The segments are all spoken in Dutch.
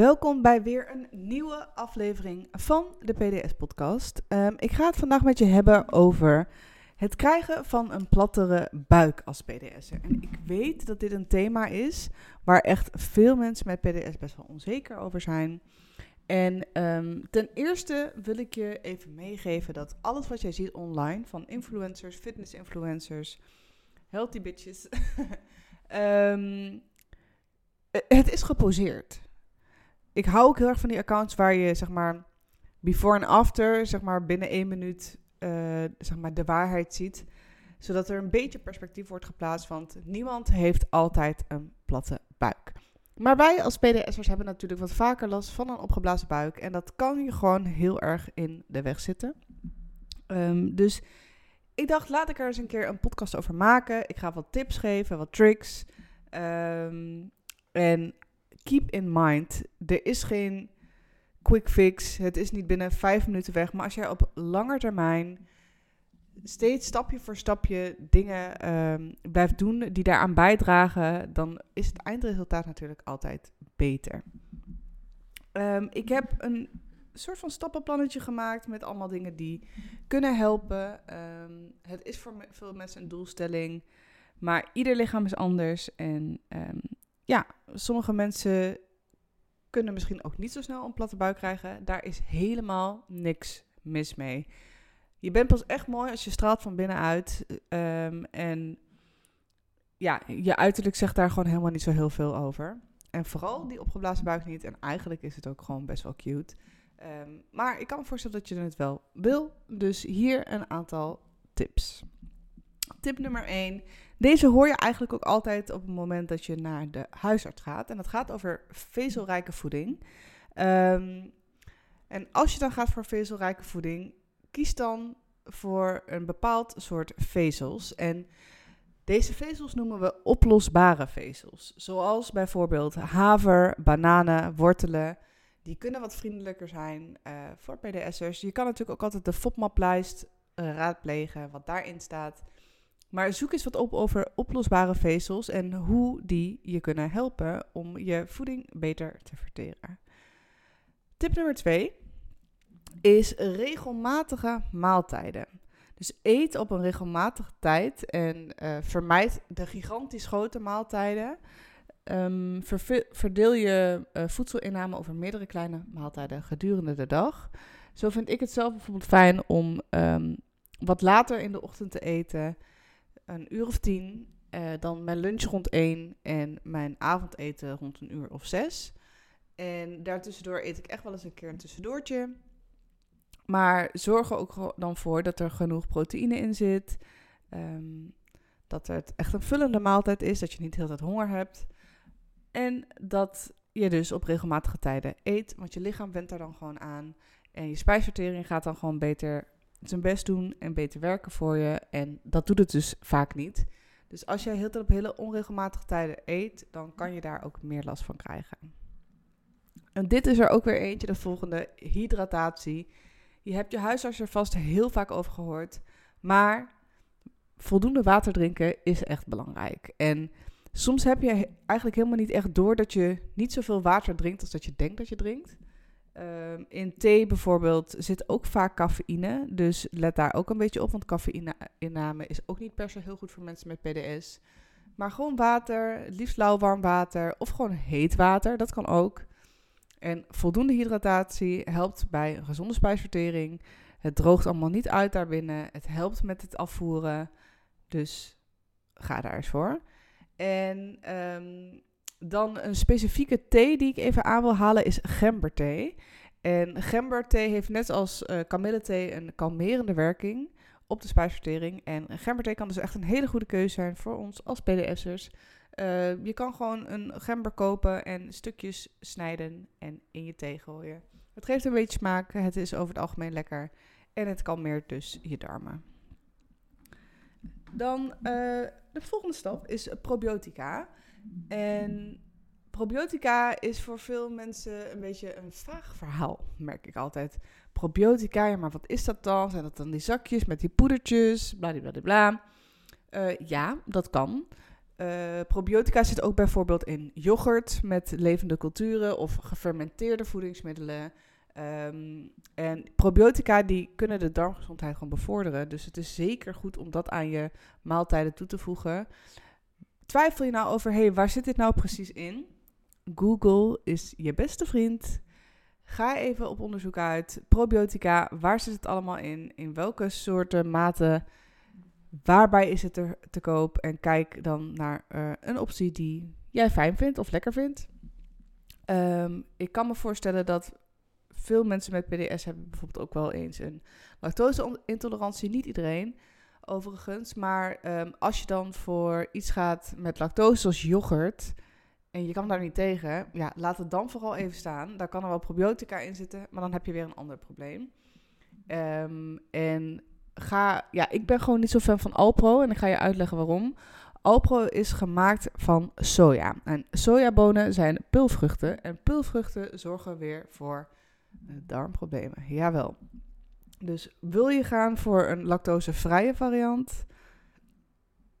Welkom bij weer een nieuwe aflevering van de PDS-podcast. Ehm, ik ga het vandaag met je hebben over het krijgen van een plattere buik als PDS'er. En ik weet dat dit een thema is waar echt veel mensen met PDS best wel onzeker over zijn. En ehm, ten eerste wil ik je even meegeven dat alles wat jij ziet online, van influencers, fitness-influencers, healthy bitches, ehm, het is geposeerd ik hou ook heel erg van die accounts waar je zeg maar before en after, zeg maar binnen één minuut, uh, zeg maar de waarheid ziet. Zodat er een beetje perspectief wordt geplaatst, want niemand heeft altijd een platte buik. Maar wij als PDS'ers hebben natuurlijk wat vaker last van een opgeblazen buik. En dat kan je gewoon heel erg in de weg zitten. Um, dus ik dacht, laat ik er eens een keer een podcast over maken. Ik ga wat tips geven, wat tricks. Um, en keep in mind, er is geen quick fix. Het is niet binnen vijf minuten weg. Maar als jij op lange termijn steeds stapje voor stapje dingen um, blijft doen die daaraan bijdragen, dan is het eindresultaat natuurlijk altijd beter. Um, ik heb een soort van stappenplannetje gemaakt met allemaal dingen die kunnen helpen. Um, het is voor veel mensen een doelstelling, maar ieder lichaam is anders. En ja, sommige mensen kunnen misschien ook niet zo snel een platte buik krijgen. Daar is helemaal niks mis mee. Je bent pas echt mooi als je straalt van binnenuit. Um, en ja, je uiterlijk zegt daar gewoon helemaal niet zo heel veel over. En vooral die opgeblazen buik niet. En eigenlijk is het ook gewoon best wel cute. Um, maar ik kan me voorstellen dat je het wel wil. Dus hier een aantal tips. Tip nummer 1. Deze hoor je eigenlijk ook altijd op het moment dat je naar de huisarts gaat. En dat gaat over vezelrijke voeding. Um, en als je dan gaat voor vezelrijke voeding, kies dan voor een bepaald soort vezels. En deze vezels noemen we oplosbare vezels. Zoals bijvoorbeeld haver, bananen, wortelen. Die kunnen wat vriendelijker zijn uh, voor PDS'ers. Je kan natuurlijk ook altijd de FODMAP-lijst uh, raadplegen, wat daarin staat. Maar zoek eens wat op over oplosbare vezels en hoe die je kunnen helpen om je voeding beter te verteren. Tip nummer 2 is regelmatige maaltijden. Dus eet op een regelmatige tijd en uh, vermijd de gigantisch grote maaltijden. Um, verdeel je uh, voedselinname over meerdere kleine maaltijden gedurende de dag. Zo vind ik het zelf bijvoorbeeld fijn om um, wat later in de ochtend te eten een uur of tien. Uh, dan mijn lunch rond één en mijn avondeten rond een uur of zes. En daartussendoor eet ik echt wel eens een keer een tussendoortje. Maar zorg er ook dan voor dat er genoeg proteïne in zit. Um, dat het echt een vullende maaltijd is, dat je niet heel tijd honger hebt. En dat je dus op regelmatige tijden eet, want je lichaam went daar dan gewoon aan. En je spijsvertering gaat dan gewoon beter zijn best doen en beter werken voor je. En dat doet het dus vaak niet. Dus als jij heel tijd op hele onregelmatige tijden eet, dan kan je daar ook meer last van krijgen. En dit is er ook weer eentje, de volgende, hydratatie. Je hebt je huisarts er vast heel vaak over gehoord. Maar voldoende water drinken is echt belangrijk. En soms heb je eigenlijk helemaal niet echt door dat je niet zoveel water drinkt als dat je denkt dat je drinkt. Um, in thee bijvoorbeeld zit ook vaak cafeïne. Dus let daar ook een beetje op. Want cafeïne-inname is ook niet per se heel goed voor mensen met PDS. Maar gewoon water, liefst lauw warm water. Of gewoon heet water, dat kan ook. En voldoende hydratatie helpt bij een gezonde spijsvertering. Het droogt allemaal niet uit daarbinnen. Het helpt met het afvoeren. Dus ga daar eens voor. En um, dan een specifieke thee die ik even aan wil halen is gemberthee. En gemberthee heeft net als uh, kamillethee een kalmerende werking op de spijsvertering. En gemberthee kan dus echt een hele goede keuze zijn voor ons als PDS'ers. Eh, je kan gewoon een gember kopen en stukjes snijden en in je thee gooien. Het geeft een beetje smaak, het is over het algemeen lekker en het kalmeert dus je darmen. Dan uh, de volgende stap is probiotica. En probiotica is voor veel mensen een beetje een vaag verhaal, merk ik altijd. Probiotica, ja, maar wat is dat dan? Zijn dat dan die zakjes met die poedertjes, bladibladibla? Uh, ja, dat kan. Uh, probiotica zit ook bijvoorbeeld in yoghurt met levende culturen of gefermenteerde voedingsmiddelen. Ehm, en probiotica die kunnen de darmgezondheid gewoon bevorderen. Dus het is zeker goed om dat aan je maaltijden toe te voegen. Twijfel je nou over, hé, hey, waar zit dit nou precies in? Google is je beste vriend. Ga even op onderzoek uit. Probiotica, waar zit het allemaal in? In welke soorten, maten? Waarbij is het er te koop? En kijk dan naar uh, een optie die jij fijn vindt of lekker vindt. Um, ik kan me voorstellen dat veel mensen met PDS hebben bijvoorbeeld ook wel eens een lactose-intolerantie. Niet iedereen, overigens. Maar um, als je dan voor iets gaat met lactose, zoals yoghurt, en je kan daar niet tegen, ja, laat het dan vooral even staan. Daar kan er wel probiotica in zitten, maar dan heb je weer een ander probleem. Um, en ga, ja, ik ben gewoon niet zo fan van Alpro en ik ga je uitleggen waarom. Alpro is gemaakt van soja. En sojabonen zijn pulvruchten. En pulvruchten zorgen weer voor darmproblemen. Jawel. Dus wil je gaan voor een lactosevrije variant?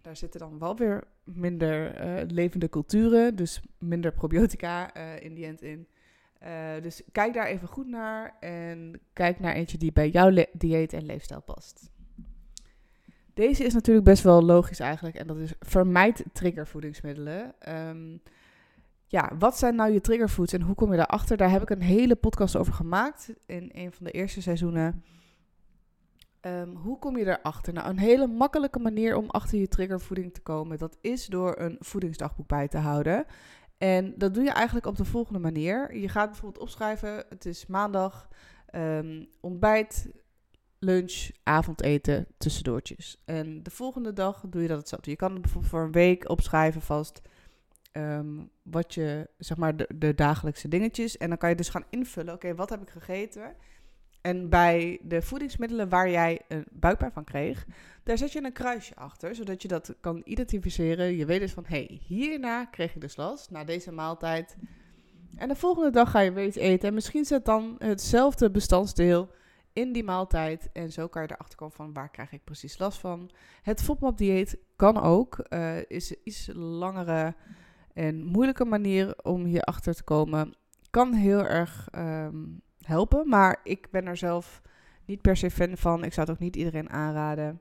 Daar zitten dan wel weer minder uh, levende culturen, dus minder probiotica uh, in die end in. Uh, dus kijk daar even goed naar en kijk naar eentje die bij jouw dieet en leefstijl past. Deze is natuurlijk best wel logisch eigenlijk en dat is vermijd triggervoedingsmiddelen. Um, ja, wat zijn nou je triggerfoods en hoe kom je daarachter? Daar heb ik een hele podcast over gemaakt in een van de eerste seizoenen. Um, hoe kom je daarachter? Nou, een hele makkelijke manier om achter je triggervoeding te komen, dat is door een voedingsdagboek bij te houden. En dat doe je eigenlijk op de volgende manier. Je gaat bijvoorbeeld opschrijven, het is maandag, um, ontbijt, lunch, avondeten, tussendoortjes. En de volgende dag doe je dat hetzelfde. Je kan het bijvoorbeeld voor een week opschrijven vast um, wat je, zeg maar, de, dagelijkse dingetjes. En dan kan je dus gaan invullen, oké, wat heb ik gegeten? En bij de voedingsmiddelen waar jij een buikpijn van kreeg, daar zet je een kruisje achter, zodat je dat kan identificeren. Je weet dus van, hé, hey, hierna kreeg ik dus last, na deze maaltijd. En de volgende dag ga je weer iets eten. En misschien zit dan hetzelfde bestandsdeel in die maaltijd. En zo kan je erachter komen van waar krijg ik precies last van. Het FODMAP-dieet kan ook. Uh, is iets langere en moeilijke manier om hierachter te komen. Kan heel erg um, helpen, maar ik ben er zelf niet per se fan van. Ik zou het ook niet iedereen aanraden.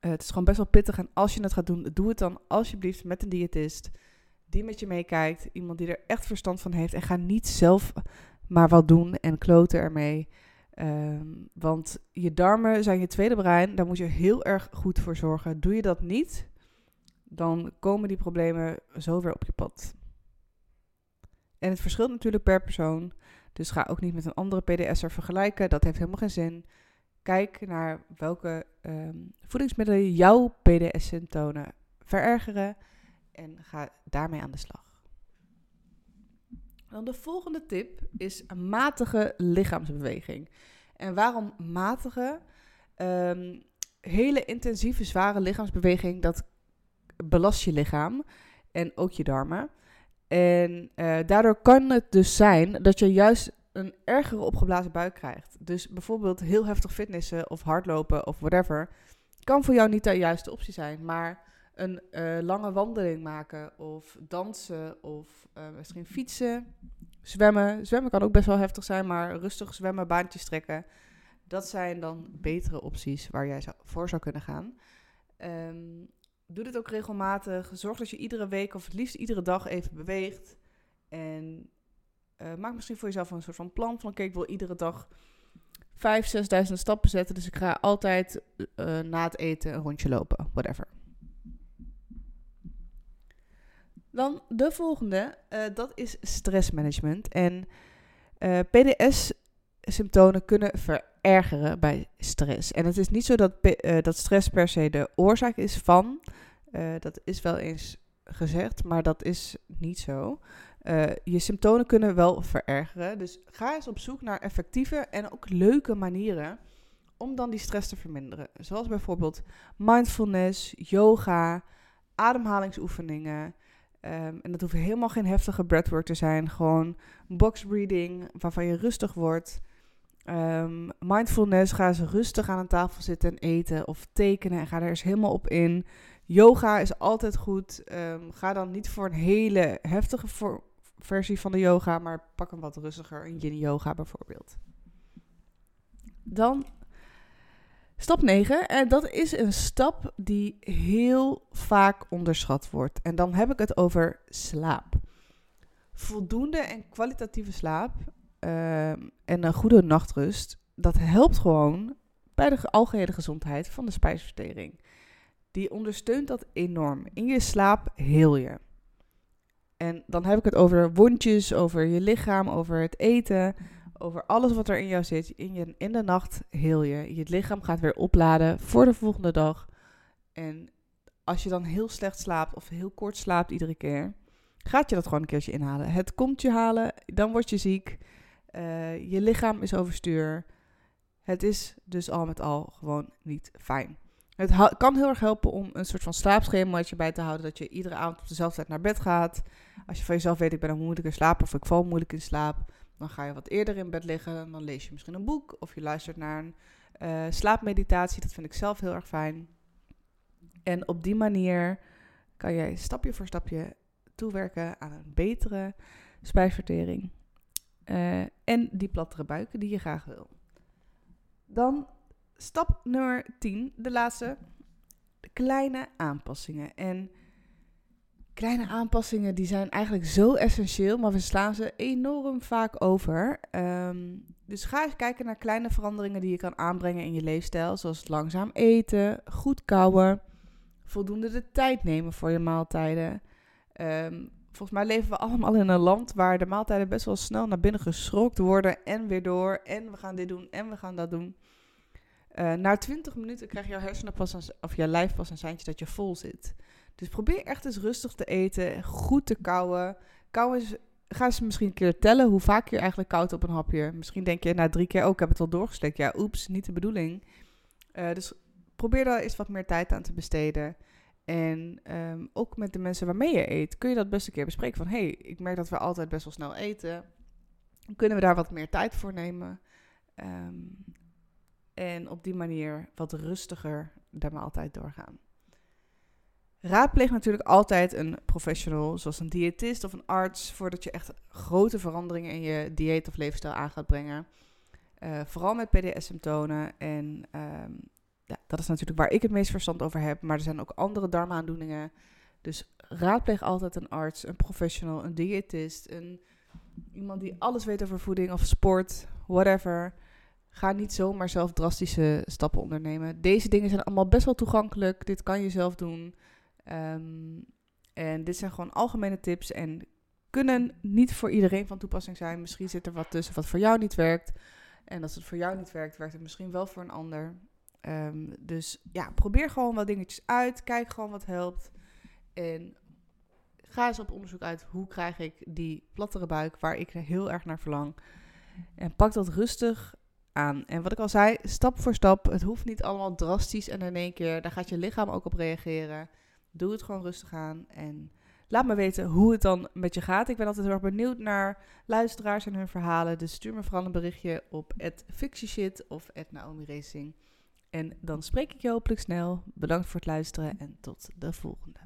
Uh, het is gewoon best wel pittig en als je het gaat doen, doe het dan alsjeblieft met een diëtist die met je meekijkt. Iemand die er echt verstand van heeft en ga niet zelf maar wat doen en kloten ermee. Um, want je darmen zijn je tweede brein, daar moet je heel erg goed voor zorgen. Doe je dat niet, dan komen die problemen zo weer op je pad. En het verschilt natuurlijk per persoon. Dus ga ook niet met een andere PDS'er vergelijken. Dat heeft helemaal geen zin. Kijk naar welke um, voedingsmiddelen jouw PDS-symptomen verergeren. En ga daarmee aan de slag. Dan de volgende tip is matige lichaamsbeweging. En waarom matige? Um, hele intensieve, zware lichaamsbeweging, dat belast je lichaam en ook je darmen. En uh, daardoor kan het dus zijn dat je juist een ergere opgeblazen buik krijgt. Dus bijvoorbeeld heel heftig fitnessen of hardlopen of whatever, kan voor jou niet de juiste optie zijn. Maar een uh, lange wandeling maken of dansen of uh, misschien fietsen, zwemmen. Zwemmen kan ook best wel heftig zijn, maar rustig zwemmen, baantjes trekken. Dat zijn dan betere opties waar jij voor zou kunnen gaan. Um, doe dit ook regelmatig. Zorg dat je iedere week of het liefst iedere dag even beweegt. En uh, maak misschien voor jezelf een soort van plan van... oké, ik wil iedere dag 5.000, 6.000 stappen zetten. Dus ik ga altijd uh, na het eten een rondje lopen. Whatever. Dan de volgende, uh, dat is stressmanagement. En PDS-symptomen kunnen verergeren bij stress. En het is niet zo dat, uh, dat stress per se de oorzaak is van. Uh, dat is wel eens gezegd, maar dat is niet zo. Uh, je symptomen kunnen wel verergeren. Dus ga eens op zoek naar effectieve en ook leuke manieren om dan die stress te verminderen. Zoals bijvoorbeeld mindfulness, yoga, ademhalingsoefeningen. Um, en dat hoeft helemaal geen heftige breathwork te zijn. Gewoon box breathing, waarvan je rustig wordt. Um, mindfulness, ga eens rustig aan een tafel zitten en eten of tekenen en ga er eens helemaal op in. Yoga is altijd goed. Ehm, ga dan niet voor een hele heftige versie van de yoga, maar pak een wat rustiger, een yin yoga bijvoorbeeld. Dan stap 9. En dat is een stap die heel vaak onderschat wordt. En dan heb ik het over slaap. Voldoende en kwalitatieve slaap ehm, en een goede nachtrust, dat helpt gewoon bij de algehele gezondheid van de spijsvertering. Die ondersteunt dat enorm. In je slaap heel je. En dan heb ik het over wondjes, over je lichaam, over het eten, over alles wat er in jou zit. In, je, in de nacht heel je. Je lichaam gaat weer opladen voor de volgende dag. En als je dan heel slecht slaapt of heel kort slaapt iedere keer, gaat je dat gewoon een keertje inhalen. Het komt je halen, dan word je ziek. Uh, je lichaam is overstuur. Het is dus al met al gewoon niet fijn. Het kan heel erg helpen om een soort van slaapschemaatje bij te houden. Dat je iedere avond op dezelfde tijd naar bed gaat. Als je van jezelf weet, ik ben een moeilijk in slaap of ik val moeilijk in slaap. Dan ga je wat eerder in bed liggen. Dan lees je misschien een boek of je luistert naar een uh, slaapmeditatie. Dat vind ik zelf heel erg fijn. En op die manier kan jij stapje voor stapje toewerken aan een betere spijsvertering. Uh, en die plattere buiken die je graag wil. Dan stap nummer 10, de laatste. Kleine aanpassingen. En kleine aanpassingen die zijn eigenlijk zo essentieel, maar we slaan ze enorm vaak over. Um, dus ga eens kijken naar kleine veranderingen die je kan aanbrengen in je leefstijl. Zoals langzaam eten, goed kouwen, voldoende de tijd nemen voor je maaltijden. Um, volgens mij leven we allemaal in een land waar de maaltijden best wel snel naar binnen geschrokt worden en weer door. En we gaan dit doen en we gaan dat doen. Uh, na 20 minuten krijg jouw hersenen pas of jouw lijf pas een seintje dat je vol zit. Dus probeer echt eens rustig te eten, goed te kauwen. Kauwen is, ga eens misschien een keer tellen hoe vaak je eigenlijk koudt op een hapje. Misschien denk je na drie keer, oh ik heb het al doorgeslikt. Ja, oeps, niet de bedoeling. Uh, dus probeer daar eens wat meer tijd aan te besteden. En um, ook met de mensen waarmee je eet, kun je dat best een keer bespreken. Van, hey, ik merk dat we altijd best wel snel eten. Kunnen we daar wat meer tijd voor nemen? Um, en op die manier wat rustiger de maaltijd doorgaan. Raadpleeg natuurlijk altijd een professional, zoals een diëtist of een arts, voordat je echt grote veranderingen in je dieet of leefstijl aan gaat brengen. Uh, vooral met PDS-symptomen. En dat is natuurlijk waar ik het meest verstand over heb. Maar er zijn ook andere darmaandoeningen. Dus raadpleeg altijd een arts, een professional, een diëtist, een, iemand die alles weet over voeding of sport, whatever. Ga niet zomaar zelf drastische stappen ondernemen. Deze dingen zijn allemaal best wel toegankelijk. Dit kan je zelf doen. Um, en dit zijn gewoon algemene tips en kunnen niet voor iedereen van toepassing zijn. Misschien zit er wat tussen wat voor jou niet werkt. En als het voor jou niet werkt, werkt het misschien wel voor een ander. Um, dus ja, probeer gewoon wat dingetjes uit. Kijk gewoon wat helpt. En ga eens op onderzoek uit hoe krijg ik die plattere buik waar ik heel erg naar verlang. En pak dat rustig aan. En wat ik al zei, stap voor stap. Het hoeft niet allemaal drastisch en in één keer. Daar gaat je lichaam ook op reageren. Doe het gewoon rustig aan. En laat me weten hoe het dan met je gaat. Ik ben altijd heel erg benieuwd naar luisteraars en hun verhalen. Dus stuur me vooral een berichtje op @fictieshit of Naomi Racing. En dan spreek ik je hopelijk snel. Bedankt voor het luisteren en tot de volgende.